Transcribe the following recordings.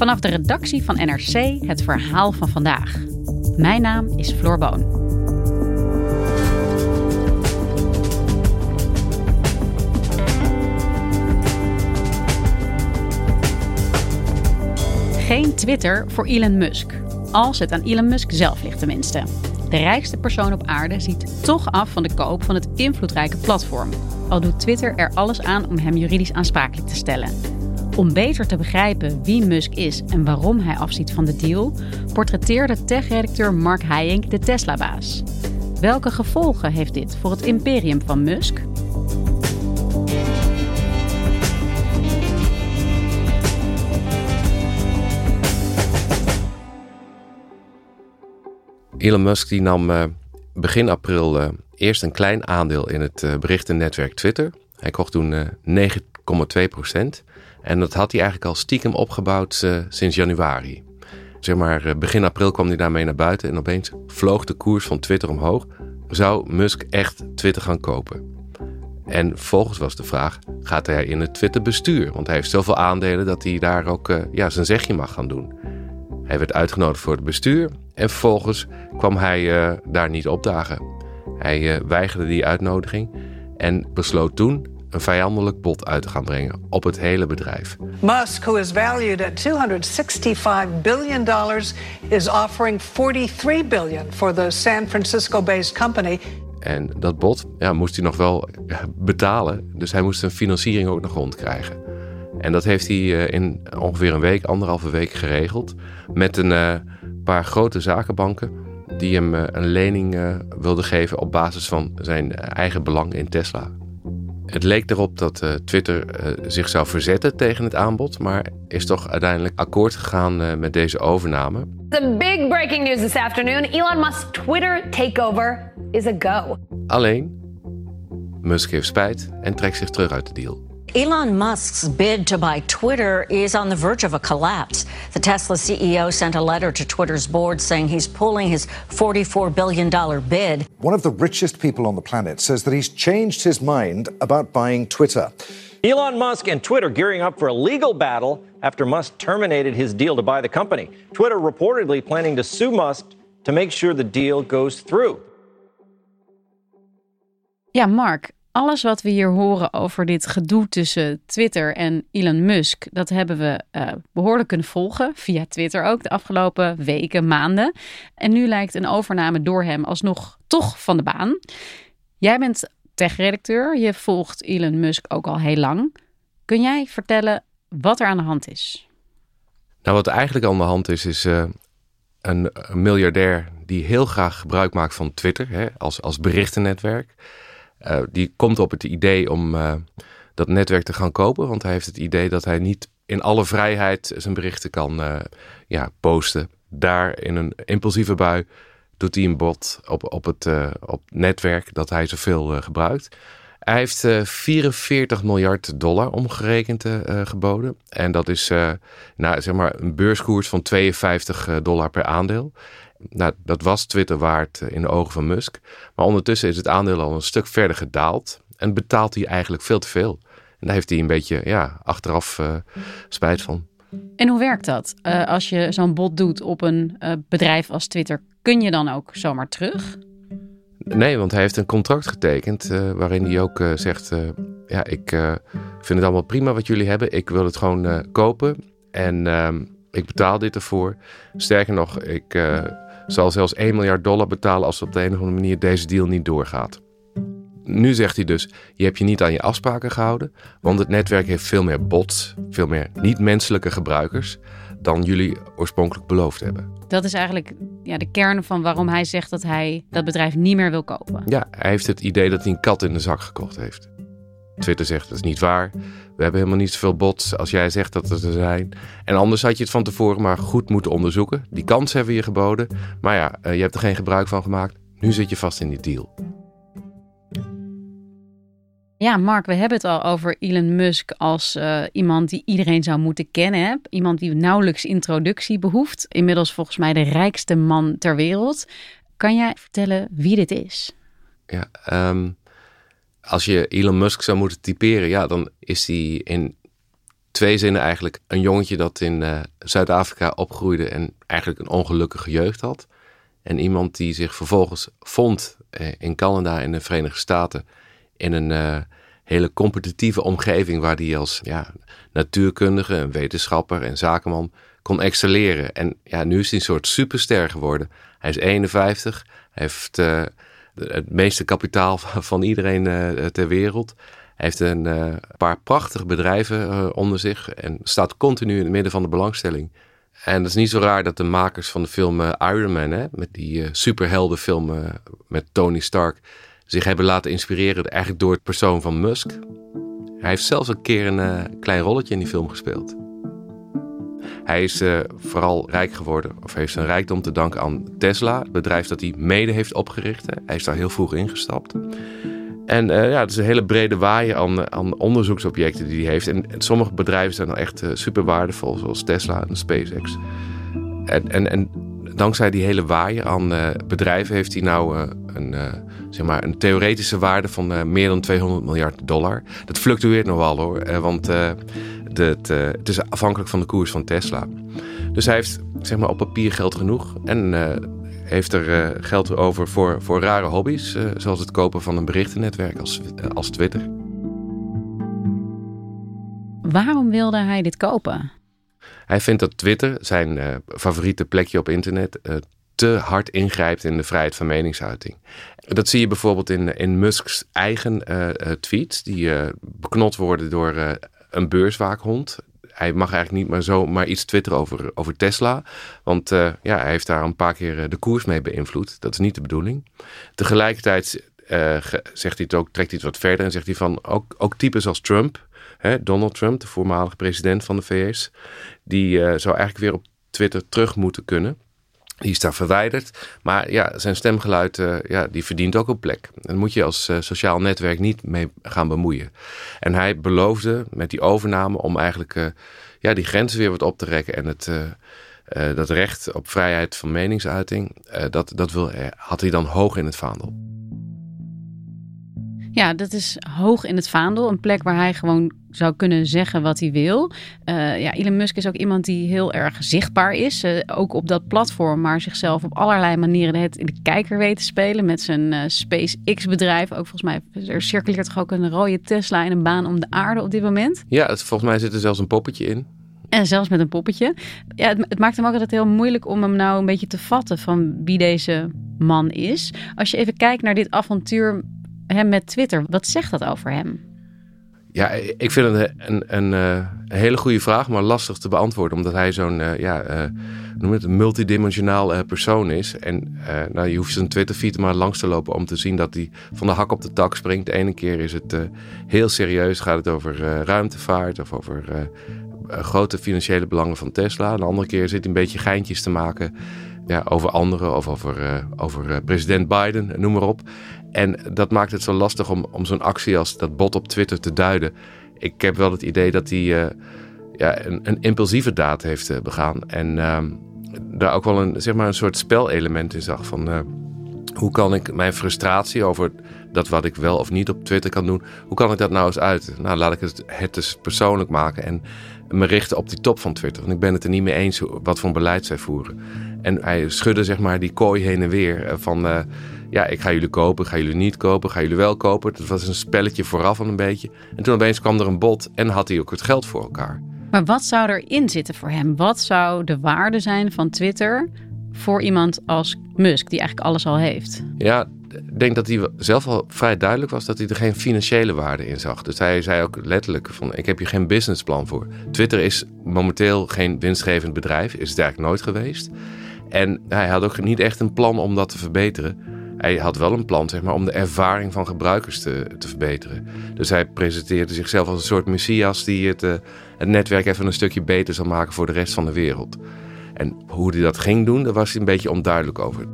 Vanaf de redactie van NRC het verhaal van vandaag. Mijn naam is Floor Boon. Geen Twitter voor Elon Musk. Als het aan Elon Musk zelf ligt tenminste. De rijkste persoon op aarde ziet toch af van de koop van het invloedrijke platform. Al doet Twitter er alles aan om hem juridisch aansprakelijk te stellen. Om beter te begrijpen wie Musk is en waarom hij afziet van de deal, portretteerde tech-redacteur Mark Hayink de Tesla-baas. Welke gevolgen heeft dit voor het imperium van Musk? Elon Musk die nam uh, begin april uh, eerst een klein aandeel in het uh, berichtennetwerk Twitter. Hij kocht toen 9,2 procent. En dat had hij eigenlijk al stiekem opgebouwd sinds januari. Zeg maar, begin april kwam hij daarmee naar buiten en opeens vloog de koers van Twitter omhoog. Zou Musk echt Twitter gaan kopen? En vervolgens was de vraag: gaat hij in het Twitter-bestuur? Want hij heeft zoveel aandelen dat hij daar ook ja, zijn zegje mag gaan doen. Hij werd uitgenodigd voor het bestuur en vervolgens kwam hij daar niet opdagen. Hij weigerde die uitnodiging en besloot toen een vijandelijk bod uit te gaan brengen op het hele bedrijf. Musk, who is valued at 265 billion dollars, is offering 43 billion for the San Francisco-based company. En dat bod ja, moest hij nog wel eh, betalen, dus hij moest een financiering ook nog rondkrijgen. En dat heeft hij in ongeveer een week, anderhalve week geregeld met een paar grote zakenbanken die hem eh, een lening wilden geven op basis van zijn eigen belang in Tesla. Het leek erop dat uh, Twitter zich zou verzetten tegen het aanbod, maar is toch uiteindelijk akkoord gegaan met deze overname. The big breaking news this afternoon: Elon Musk's Twitter takeover is a go. Alleen, Musk heeft spijt en trekt zich terug uit de deal. Elon Musk's bid to buy Twitter is on the verge of a collapse. The Tesla CEO sent a letter to Twitter's board saying he's pulling his $44 billion bid. One of the richest people on the planet says that he's changed his mind about buying Twitter. Elon Musk and Twitter gearing up for a legal battle after Musk terminated his deal to buy the company. Twitter reportedly planning to sue Musk to make sure the deal goes through. Yeah, Mark, alles wat we hier horen over dit gedoe tussen Twitter en Elon Musk, dat hebben we uh, behoorlijk kunnen volgen via Twitter ook de afgelopen weken, maanden. En nu lijkt een overname door hem alsnog toch van de baan. Jij bent tech-redacteur, je volgt Elon Musk ook al heel lang. Kun jij vertellen wat er aan de hand is? Nou, wat eigenlijk aan de hand is, is uh, een, een, miljardair die heel graag gebruik maakt van Twitter hè, als, als berichtennetwerk. Uh, die komt op het idee om uh, dat netwerk te gaan kopen. Want hij heeft het idee dat hij niet in alle vrijheid zijn berichten kan uh, ja, posten. Daar in een impulsieve bui doet hij een bod op, op het op netwerk dat hij zoveel gebruikt. Hij heeft 44 miljard dollar omgerekend geboden. En dat is nou, zeg maar een beurskoers van 52 dollar per aandeel. Nou, dat was Twitter waard eh, in de ogen van Musk. Maar ondertussen is het aandeel al een stuk verder gedaald. En betaalt hij eigenlijk veel te veel. En daar heeft hij een beetje ja, achteraf uh, spijt van. En hoe werkt dat? Uh, als je zo'n bod doet op een uh, bedrijf als Twitter, kun je dan ook zomaar terug? Nee, want hij heeft een contract getekend uh, waarin hij ook zegt: Ja, ik vind het allemaal prima wat jullie hebben. Ik wil het gewoon kopen en ehm, ik betaal dit ervoor. Sterker nog, ik zal zelfs 1 miljard dollar betalen als op de een of andere manier deze deal niet doorgaat. Nu zegt hij dus: Je hebt je niet aan je afspraken gehouden, want het netwerk heeft veel meer bots, veel meer niet-menselijke gebruikers dan jullie oorspronkelijk beloofd hebben. Dat is eigenlijk ja, de kern van waarom hij zegt dat hij dat bedrijf niet meer wil kopen. Ja, hij heeft het idee dat hij een kat in de zak gekocht heeft. Twitter zegt dat is niet waar. We hebben helemaal niet zoveel bots als jij zegt dat er zijn. En anders had je het van tevoren maar goed moeten onderzoeken. Die kans hebben we je geboden. Maar ja, eh, je hebt er geen gebruik van gemaakt. Nu zit je vast in die deal. Ja, Mark, we hebben het al over Elon Musk als uh, iemand die iedereen zou moeten kennen. Hè? Iemand die nauwelijks introductie behoeft. Inmiddels volgens mij de rijkste man ter wereld. Kan jij vertellen wie dit is? Ja, um, als je Elon Musk zou moeten typeren, ja, dan is hij in twee zinnen eigenlijk een jongetje dat in uh, Zuid-Afrika opgroeide en eigenlijk een ongelukkige jeugd had. En iemand die zich vervolgens vond uh, in Canada en de Verenigde Staten in een uh, hele competitieve omgeving waar hij als ja, natuurkundige, wetenschapper en zakenman kon excelleren. En ja, nu is hij een soort superster geworden. Hij is 51, hij heeft het meeste kapitaal van iedereen uh, ter wereld. Hij heeft een uh, paar prachtige bedrijven onder zich en staat continu in het midden van de belangstelling. En dat is niet zo raar dat de makers van de film Iron Man, hè, met die superheldenfilm met Tony Stark, zich hebben laten inspireren eigenlijk door het persoon van Musk. Hij heeft zelfs een keer een klein rolletje in die film gespeeld. Hij is uh, vooral rijk geworden, of heeft zijn rijkdom te danken aan Tesla, het bedrijf dat hij mede heeft opgericht. Hij is daar heel vroeg ingestapt. En uh, ja, het is een hele brede waaier aan, aan onderzoeksobjecten die hij heeft. En, sommige bedrijven zijn nou echt super waardevol, zoals Tesla en SpaceX. En, en, en dankzij die hele waaier aan bedrijven heeft hij nou een zeg maar, een theoretische waarde van meer dan 200 miljard dollar. Dat fluctueert nog wel hoor, want het, het, is afhankelijk van de koers van Tesla. Dus hij heeft zeg maar, op papier geld genoeg en heeft er geld over voor, voor rare hobby's, zoals het kopen van een berichtennetwerk als, als Twitter. Waarom wilde hij dit kopen? Hij vindt dat Twitter, zijn favoriete plekje op internet, te hard ingrijpt in de vrijheid van meningsuiting. Dat zie je bijvoorbeeld in, in Musk's eigen uh, tweets, die beknot worden door een beurswaakhond. Hij mag eigenlijk niet maar zo maar iets twitteren over, over Tesla. Want ja, hij heeft daar een paar keer de koers mee beïnvloed. Dat is niet de bedoeling. Tegelijkertijd zegt hij het ook, trekt hij het wat verder en zegt hij van ook, ook types als Trump, Donald Trump, de voormalige president van de VS, die zou eigenlijk weer op Twitter terug moeten kunnen. Die is daar verwijderd. Maar ja, zijn stemgeluid uh, ja, die verdient ook een plek. Daar moet je als uh, sociaal netwerk niet mee gaan bemoeien. En hij beloofde met die overname om eigenlijk ja, die grenzen weer wat op te rekken. En het, dat recht op vrijheid van meningsuiting, dat, dat wil, had hij dan hoog in het vaandel. Ja, dat is hoog in het vaandel. Een plek waar hij gewoon zou kunnen zeggen wat hij wil. Uh, ja, Elon Musk is ook iemand die heel erg zichtbaar is. Uh, ook op dat platform, maar zichzelf op allerlei manieren het in de kijker weet te spelen. Met zijn uh, SpaceX-bedrijf. Ook volgens mij, er circuleert toch ook een rode Tesla in een baan om de aarde op dit moment? Ja, het, volgens mij zit er zelfs een poppetje in. En zelfs met een poppetje. Ja, het, het, maakt hem ook altijd heel moeilijk om hem nou een beetje te vatten van wie deze man is. Als je even kijkt naar dit avontuur hem met Twitter. Wat zegt dat over hem? Ja, ik vind het een, een, een, hele goede vraag, maar lastig te beantwoorden. Omdat hij zo'n uh, ja, noem het, multidimensionaal persoon is. En nou, je hoeft zijn Twitter-feed maar langs te lopen om te zien dat hij van de hak op de tak springt. De ene keer is het heel serieus, gaat het over ruimtevaart of over grote financiële belangen van Tesla. De andere keer zit hij een beetje geintjes te maken ja, over anderen of over, over president Biden, noem maar op. En dat maakt het zo lastig om, om zo'n actie als dat bot op Twitter te duiden. Ik heb wel het idee dat hij uh, ja, een, een, impulsieve daad heeft begaan. En uh, daar ook wel een, zeg maar een soort spelelement in zag. Van eh, hoe kan ik mijn frustratie over dat wat ik wel of niet op Twitter kan doen, hoe kan ik dat nou eens uit? Nou, laat ik het, het eens persoonlijk maken en me richten op die top van Twitter. Want ik ben het er niet mee eens wat voor beleid zij voeren. En hij schudde zeg maar die kooi heen en weer van ja, ik ga jullie kopen, ga jullie niet kopen, ga jullie wel kopen. Dat was een spelletje vooraf al een beetje. En toen opeens kwam er een bod en had hij ook het geld voor elkaar. Maar wat zou erin zitten voor hem? Wat zou de waarde zijn van Twitter voor iemand als Musk, die eigenlijk alles al heeft? Ja, ik denk dat hij zelf al vrij duidelijk was dat hij er geen financiële waarde in zag. Dus hij zei ook letterlijk van ik heb hier geen businessplan voor. Twitter is momenteel geen winstgevend bedrijf, is het eigenlijk nooit geweest. En hij had ook niet echt een plan om dat te verbeteren. Hij had wel een plan zeg maar, om de ervaring van gebruikers te, te verbeteren. Dus hij presenteerde zichzelf als een soort messias die het, uh, het netwerk even een stukje beter zal maken voor de rest van de wereld. En hoe hij dat ging doen, daar was hij een beetje onduidelijk over.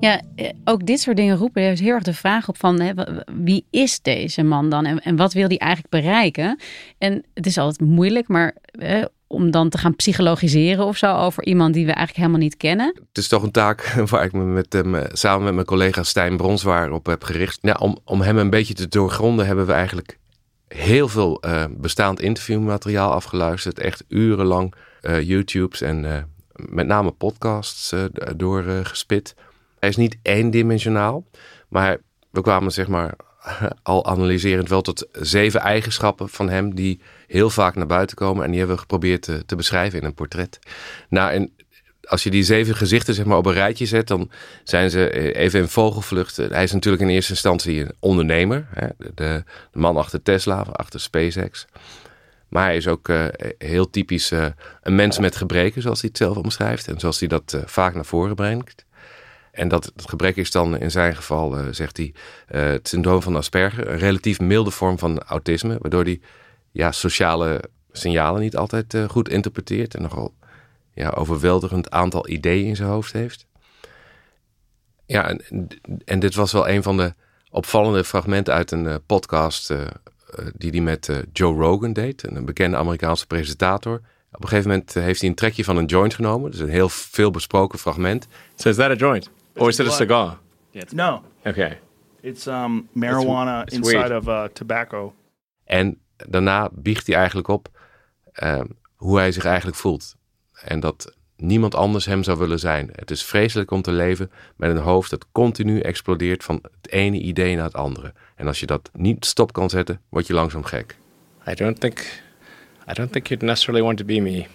Ja, eh, ook dit soort dingen roepen heel erg de vraag op van wie is deze man dan en, wat wil hij eigenlijk bereiken? En het is altijd moeilijk, maar hè, om dan te gaan psychologiseren of zo over iemand die we eigenlijk helemaal niet kennen. Het is toch een taak waar ik me met hem, eh, samen met mijn collega Stijn Bronswaar op heb gericht. Ja, om, om hem een beetje te doorgronden hebben we eigenlijk heel veel uh, bestaand interviewmateriaal afgeluisterd. Echt urenlang uh, YouTubes en met name podcasts doorgespit. Hij is niet eendimensionaal, maar we kwamen zeg maar al analyserend wel tot zeven eigenschappen van hem die heel vaak naar buiten komen. En die hebben we geprobeerd te, te beschrijven in een portret. Nou, en als je die zeven gezichten zeg maar, op een rijtje zet, dan zijn ze even in vogelvlucht. Hij is natuurlijk in eerste instantie een ondernemer. Hè? De, de, man achter Tesla, achter SpaceX. Maar hij is ook uh, heel typisch een mens met gebreken, zoals hij het zelf omschrijft. En zoals hij dat vaak naar voren brengt. En dat gebrek is dan in zijn geval, uh, zegt hij, uh, het syndroom van Asperger. Een relatief milde vorm van autisme, waardoor hij ja, sociale signalen niet altijd uh, goed interpreteert. En nogal ja, overweldigend aantal ideeën in zijn hoofd heeft. Ja, en, en dit was wel een van de opvallende fragmenten uit een podcast die hij met Joe Rogan deed, een bekende Amerikaanse presentator. Op een gegeven moment heeft hij een trekje van een joint genomen. Dus een heel veel besproken fragment. So is that a joint? Or is it a cigar? Yeah, no. Okay. It's um, marijuana it's inside weird. of uh, tobacco. En daarna biegt hij eigenlijk op uh, hoe hij zich eigenlijk voelt. En dat niemand anders hem zou willen zijn. Het is vreselijk om te leven met een hoofd dat continu explodeert van het ene idee naar het andere. En als je dat niet stop kan zetten, word je langzaam gek. I don't think, I don't think you'd necessarily want to be me. I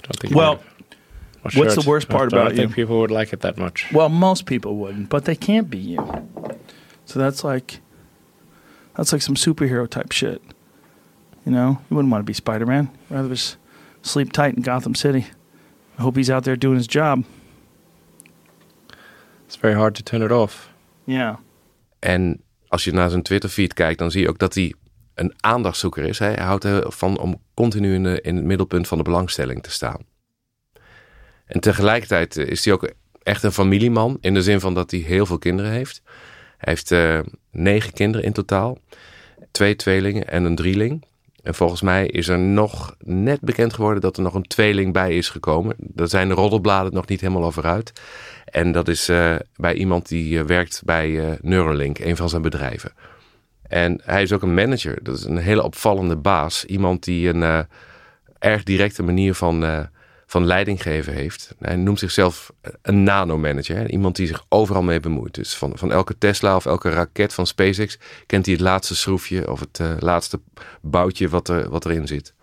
don't think Well, Well, what's sure, the worst I part don't about you? think people would like it that much. Well, most people wouldn't, but they can't be you. So that's like that's like some superhero type shit. You know, you wouldn't want to be Spider Man. Rather just sleep tight in Gotham City. I hope he's out there doing his job. It's very hard to turn it off. Yeah. En als je naar zijn Twitter-feed kijkt, dan zie je ook dat hij een aandachtzoeker is. Hij houdt ervan om continu in, de, in het middelpunt van de belangstelling te staan. En tegelijkertijd is hij ook echt een familieman. In de zin van dat hij heel veel kinderen heeft. Hij heeft uh, negen kinderen in totaal. Twee tweelingen en een drieling. En volgens mij is er nog net bekend geworden dat er nog een tweeling bij is gekomen. Daar zijn de roddelbladen nog niet helemaal over uit. En dat is uh, bij iemand die werkt bij Neuralink, een van zijn bedrijven. En hij is ook een manager. Dat is een hele opvallende baas. Iemand die een erg directe manier van, van leiding geven heeft. Hij noemt zichzelf een nanomanager. Iemand die zich overal mee bemoeit. Dus van, van elke Tesla of elke raket van SpaceX kent hij het laatste schroefje of het laatste boutje wat, er, wat erin zit.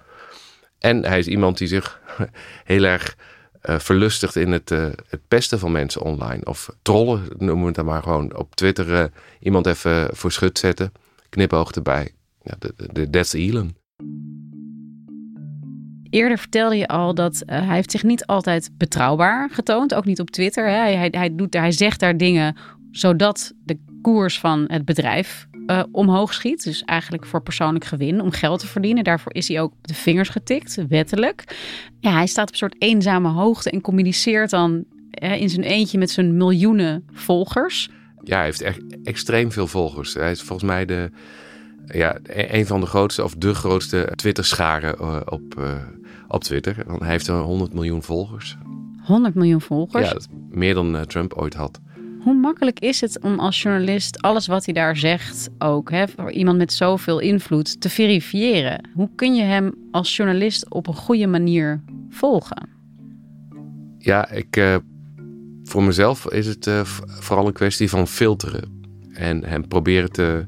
En hij is iemand die zich heel erg uh, verlustigt in het, uh, het pesten van mensen online. Of trollen, noemen we het dan maar gewoon. Op Twitter iemand even voor schut zetten. Knipoog erbij. Ja, de, de, that's Elon. Eerder vertelde je al dat hij heeft zich niet altijd betrouwbaar getoond. Ook niet op Twitter. Hè. Hij, hij, doet, hij zegt daar dingen zodat de koers van het bedrijf uh, omhoog schiet. Dus eigenlijk voor persoonlijk gewin, om geld te verdienen. Daarvoor is hij ook de vingers getikt, wettelijk. Ja, hij staat op een soort eenzame hoogte en communiceert dan uh, in zijn eentje met zijn miljoenen volgers. Ja, hij heeft echt extreem veel volgers. Hij is volgens mij de, ja, een van de grootste of de grootste Twitter-scharen op, op Twitter. Want hij heeft 100 miljoen volgers. 100 miljoen volgers? Ja, meer dan Trump ooit had. Hoe makkelijk is het om als journalist alles wat hij daar zegt, ook hè, voor iemand met zoveel invloed, te verifiëren? Hoe kun je hem als journalist op een goede manier volgen? Ja, ik, uh, voor mezelf is het uh, vooral een kwestie van filteren. En hem proberen te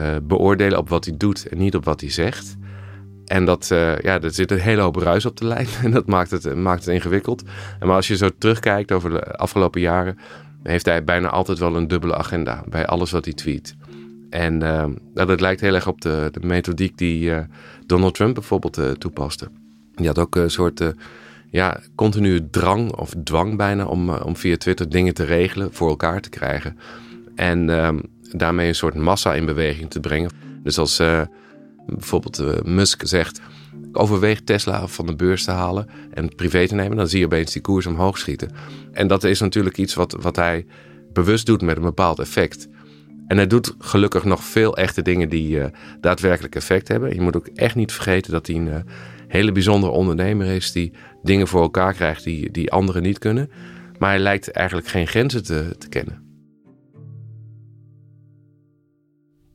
uh, beoordelen op wat hij doet en niet op wat hij zegt. En dat, ja, er zit een hele hoop ruis op de lijn. En dat maakt het, maakt het ingewikkeld. Maar als je zo terugkijkt over de afgelopen jaren, heeft hij bijna altijd wel een dubbele agenda bij alles wat hij tweet. En uh, dat lijkt heel erg op de, de methodiek die uh, Donald Trump bijvoorbeeld toepaste. Die had ook een soort ja, continue drang of dwang bijna om, om via Twitter dingen te regelen, voor elkaar te krijgen. En ehm, daarmee een soort massa in beweging te brengen. Dus als bijvoorbeeld Musk zegt, overweeg Tesla van de beurs te halen en privé te nemen, dan zie je opeens die koers omhoog schieten. En dat is natuurlijk iets wat, wat hij bewust doet met een bepaald effect. En hij doet gelukkig nog veel echte dingen die uh, daadwerkelijk effect hebben. Je moet ook echt niet vergeten dat hij een uh, hele bijzondere ondernemer is die dingen voor elkaar krijgt die, die anderen niet kunnen. Maar hij lijkt eigenlijk geen grenzen te, te kennen.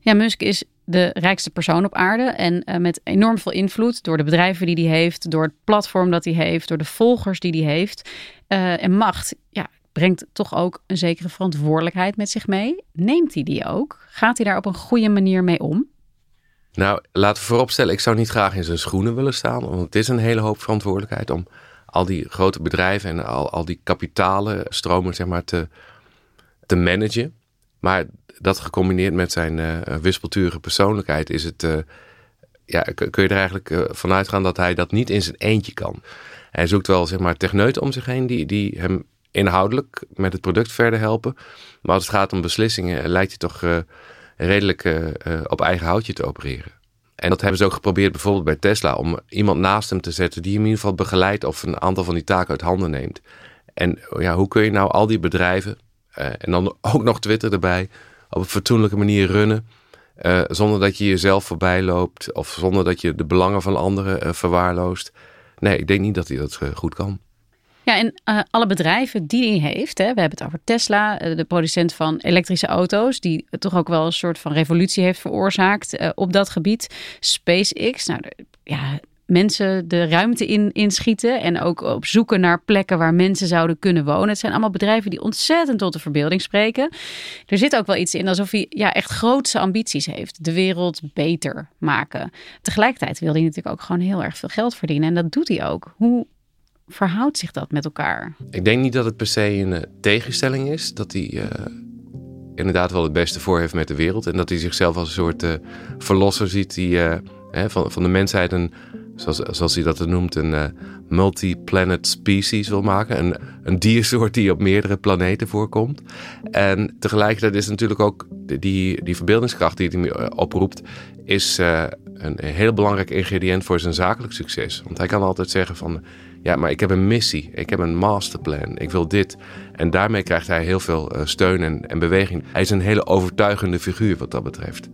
Ja, Musk is de rijkste persoon op aarde en uh, met enorm veel invloed door de bedrijven die hij heeft, door het platform dat hij heeft, door de volgers die hij heeft en macht. Ja, brengt toch ook een zekere verantwoordelijkheid met zich mee. Neemt hij die ook? Gaat hij daar op een goede manier mee om? Nou, laten we vooropstellen, ik zou niet graag in zijn schoenen willen staan. Want het is een hele hoop verantwoordelijkheid om al die grote bedrijven en al, al die kapitalen stromen zeg maar, te, te managen. Maar dat gecombineerd met zijn uh, wispelturige persoonlijkheid is het. Uh, ja, kun je er eigenlijk uh, van uitgaan dat hij dat niet in zijn eentje kan. Hij zoekt wel zeg maar techneuten om zich heen die, die hem inhoudelijk met het product verder helpen. Maar als het gaat om beslissingen, lijkt hij toch redelijk op eigen houtje te opereren. En dat hebben ze ook geprobeerd bijvoorbeeld bij Tesla, om iemand naast hem te zetten die hem in ieder geval begeleidt of een aantal van die taken uit handen neemt. En ja, hoe kun je nou al die bedrijven, en dan ook nog Twitter erbij, op een fatsoenlijke manier runnen, zonder dat je jezelf voorbij loopt of zonder dat je de belangen van anderen verwaarloost? Nee, ik denk niet dat hij dat goed kan. Ja, en alle bedrijven die hij heeft, hè, we hebben het over Tesla, de producent van elektrische auto's, die toch ook wel een soort van revolutie heeft veroorzaakt op dat gebied. SpaceX, nou ja, mensen de ruimte in inschieten en ook op zoeken naar plekken waar mensen zouden kunnen wonen. Het zijn allemaal bedrijven die ontzettend tot de verbeelding spreken. Er zit ook wel iets in alsof hij ja, echt grootse ambities heeft. De wereld beter maken. Tegelijkertijd wil hij natuurlijk ook gewoon heel erg veel geld verdienen en dat doet hij ook. Hoe verhoudt zich dat met elkaar? Ik denk niet dat het per se een uh, tegenstelling is. Dat hij uh, inderdaad wel het beste voor heeft met de wereld. En dat hij zichzelf als een soort uh, verlosser ziet die hè, van, van de mensheid een, zoals, hij dat noemt, een multi-planet species wil maken. Een, een diersoort die op meerdere planeten voorkomt. En tegelijkertijd is natuurlijk ook die, die verbeeldingskracht die hij oproept, is een heel belangrijk ingrediënt voor zijn zakelijk succes. Want hij kan altijd zeggen van ja, maar ik heb een missie. Ik heb een masterplan. Ik wil dit. En daarmee krijgt hij heel veel uh, steun en, en beweging. Hij is een hele overtuigende figuur wat dat betreft.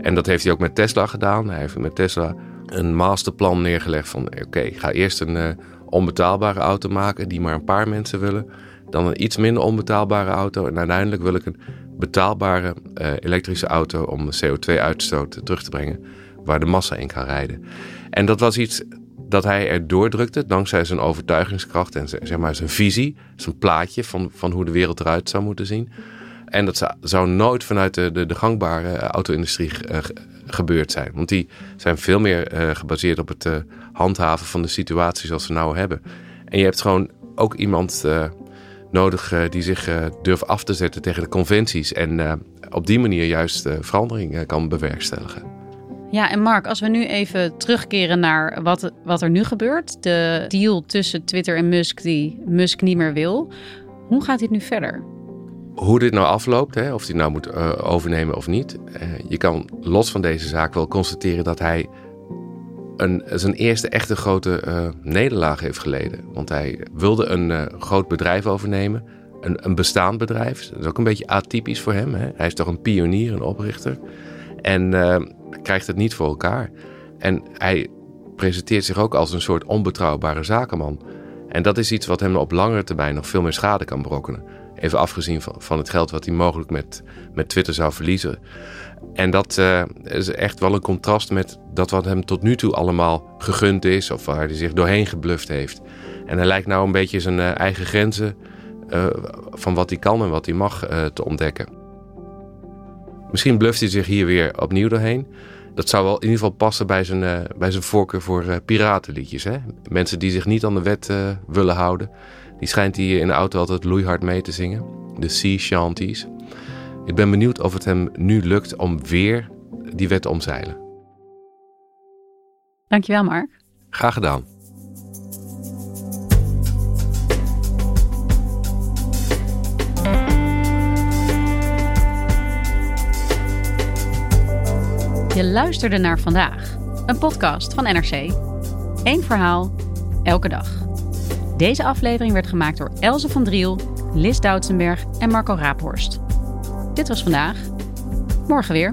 En dat heeft hij ook met Tesla gedaan. Hij heeft met Tesla een masterplan neergelegd van... oké, ik ga eerst een uh, onbetaalbare auto maken... die maar een paar mensen willen. Dan een iets minder onbetaalbare auto. En uiteindelijk wil ik een betaalbare uh, elektrische auto... om de CO2-uitstoot terug te brengen... waar de massa in kan rijden. En dat was iets dat hij er doordrukte dankzij zijn overtuigingskracht en zeg maar zijn visie, zijn plaatje van, van hoe de wereld eruit zou moeten zien. En dat zou nooit vanuit de, de, de gangbare eh, auto-industrie uh, gebeurd zijn. Want die zijn veel meer uh, gebaseerd op het handhaven van de situatie zoals we nou hebben. En je hebt gewoon ook iemand nodig die zich durft af te zetten tegen de conventies. En op die manier juist verandering kan bewerkstelligen. Ja, en Mark, als we nu even terugkeren naar wat, wat er nu gebeurt. De deal tussen Twitter en Musk die Musk niet meer wil. Hoe gaat dit nu verder? Hoe dit nou afloopt, hè, of hij nou moet uh, overnemen of niet. Uh, je kan los van deze zaak wel constateren dat hij een, zijn eerste echte grote uh, nederlaag heeft geleden. Want hij wilde een groot bedrijf overnemen. Een, een bestaand bedrijf. Dat is ook een beetje atypisch voor hem. Hè? Hij is toch een pionier, een oprichter. En krijgt het niet voor elkaar. En hij presenteert zich ook als een soort onbetrouwbare zakenman. En dat is iets wat hem op langere termijn nog veel meer schade kan berokkenen. Even afgezien van, van het geld wat hij mogelijk met, met Twitter zou verliezen. En dat uh, is echt wel een contrast met dat wat hem tot nu toe allemaal gegund is, of waar hij zich doorheen gebluft heeft. En hij lijkt nou een beetje zijn eh, eigen grenzen uh, van wat hij kan en wat hij mag te ontdekken. Misschien bluft hij zich hier weer opnieuw doorheen. Dat zou wel in ieder geval passen bij zijn, bij zijn voorkeur voor piratenliedjes. Hè? Mensen die zich niet aan de wet willen houden. Die schijnt hij in de auto altijd loeihard mee te zingen. De sea shanties. Ik ben benieuwd of het hem nu lukt om weer die wet te omzeilen. Dankjewel, Mark. Graag gedaan. Je luisterde naar vandaag, een podcast van NRC. Eén verhaal, elke dag. Deze aflevering werd gemaakt door Elze van Driel, Lis Doutsenberg en Marco Raaphorst. Dit was vandaag. Morgen weer.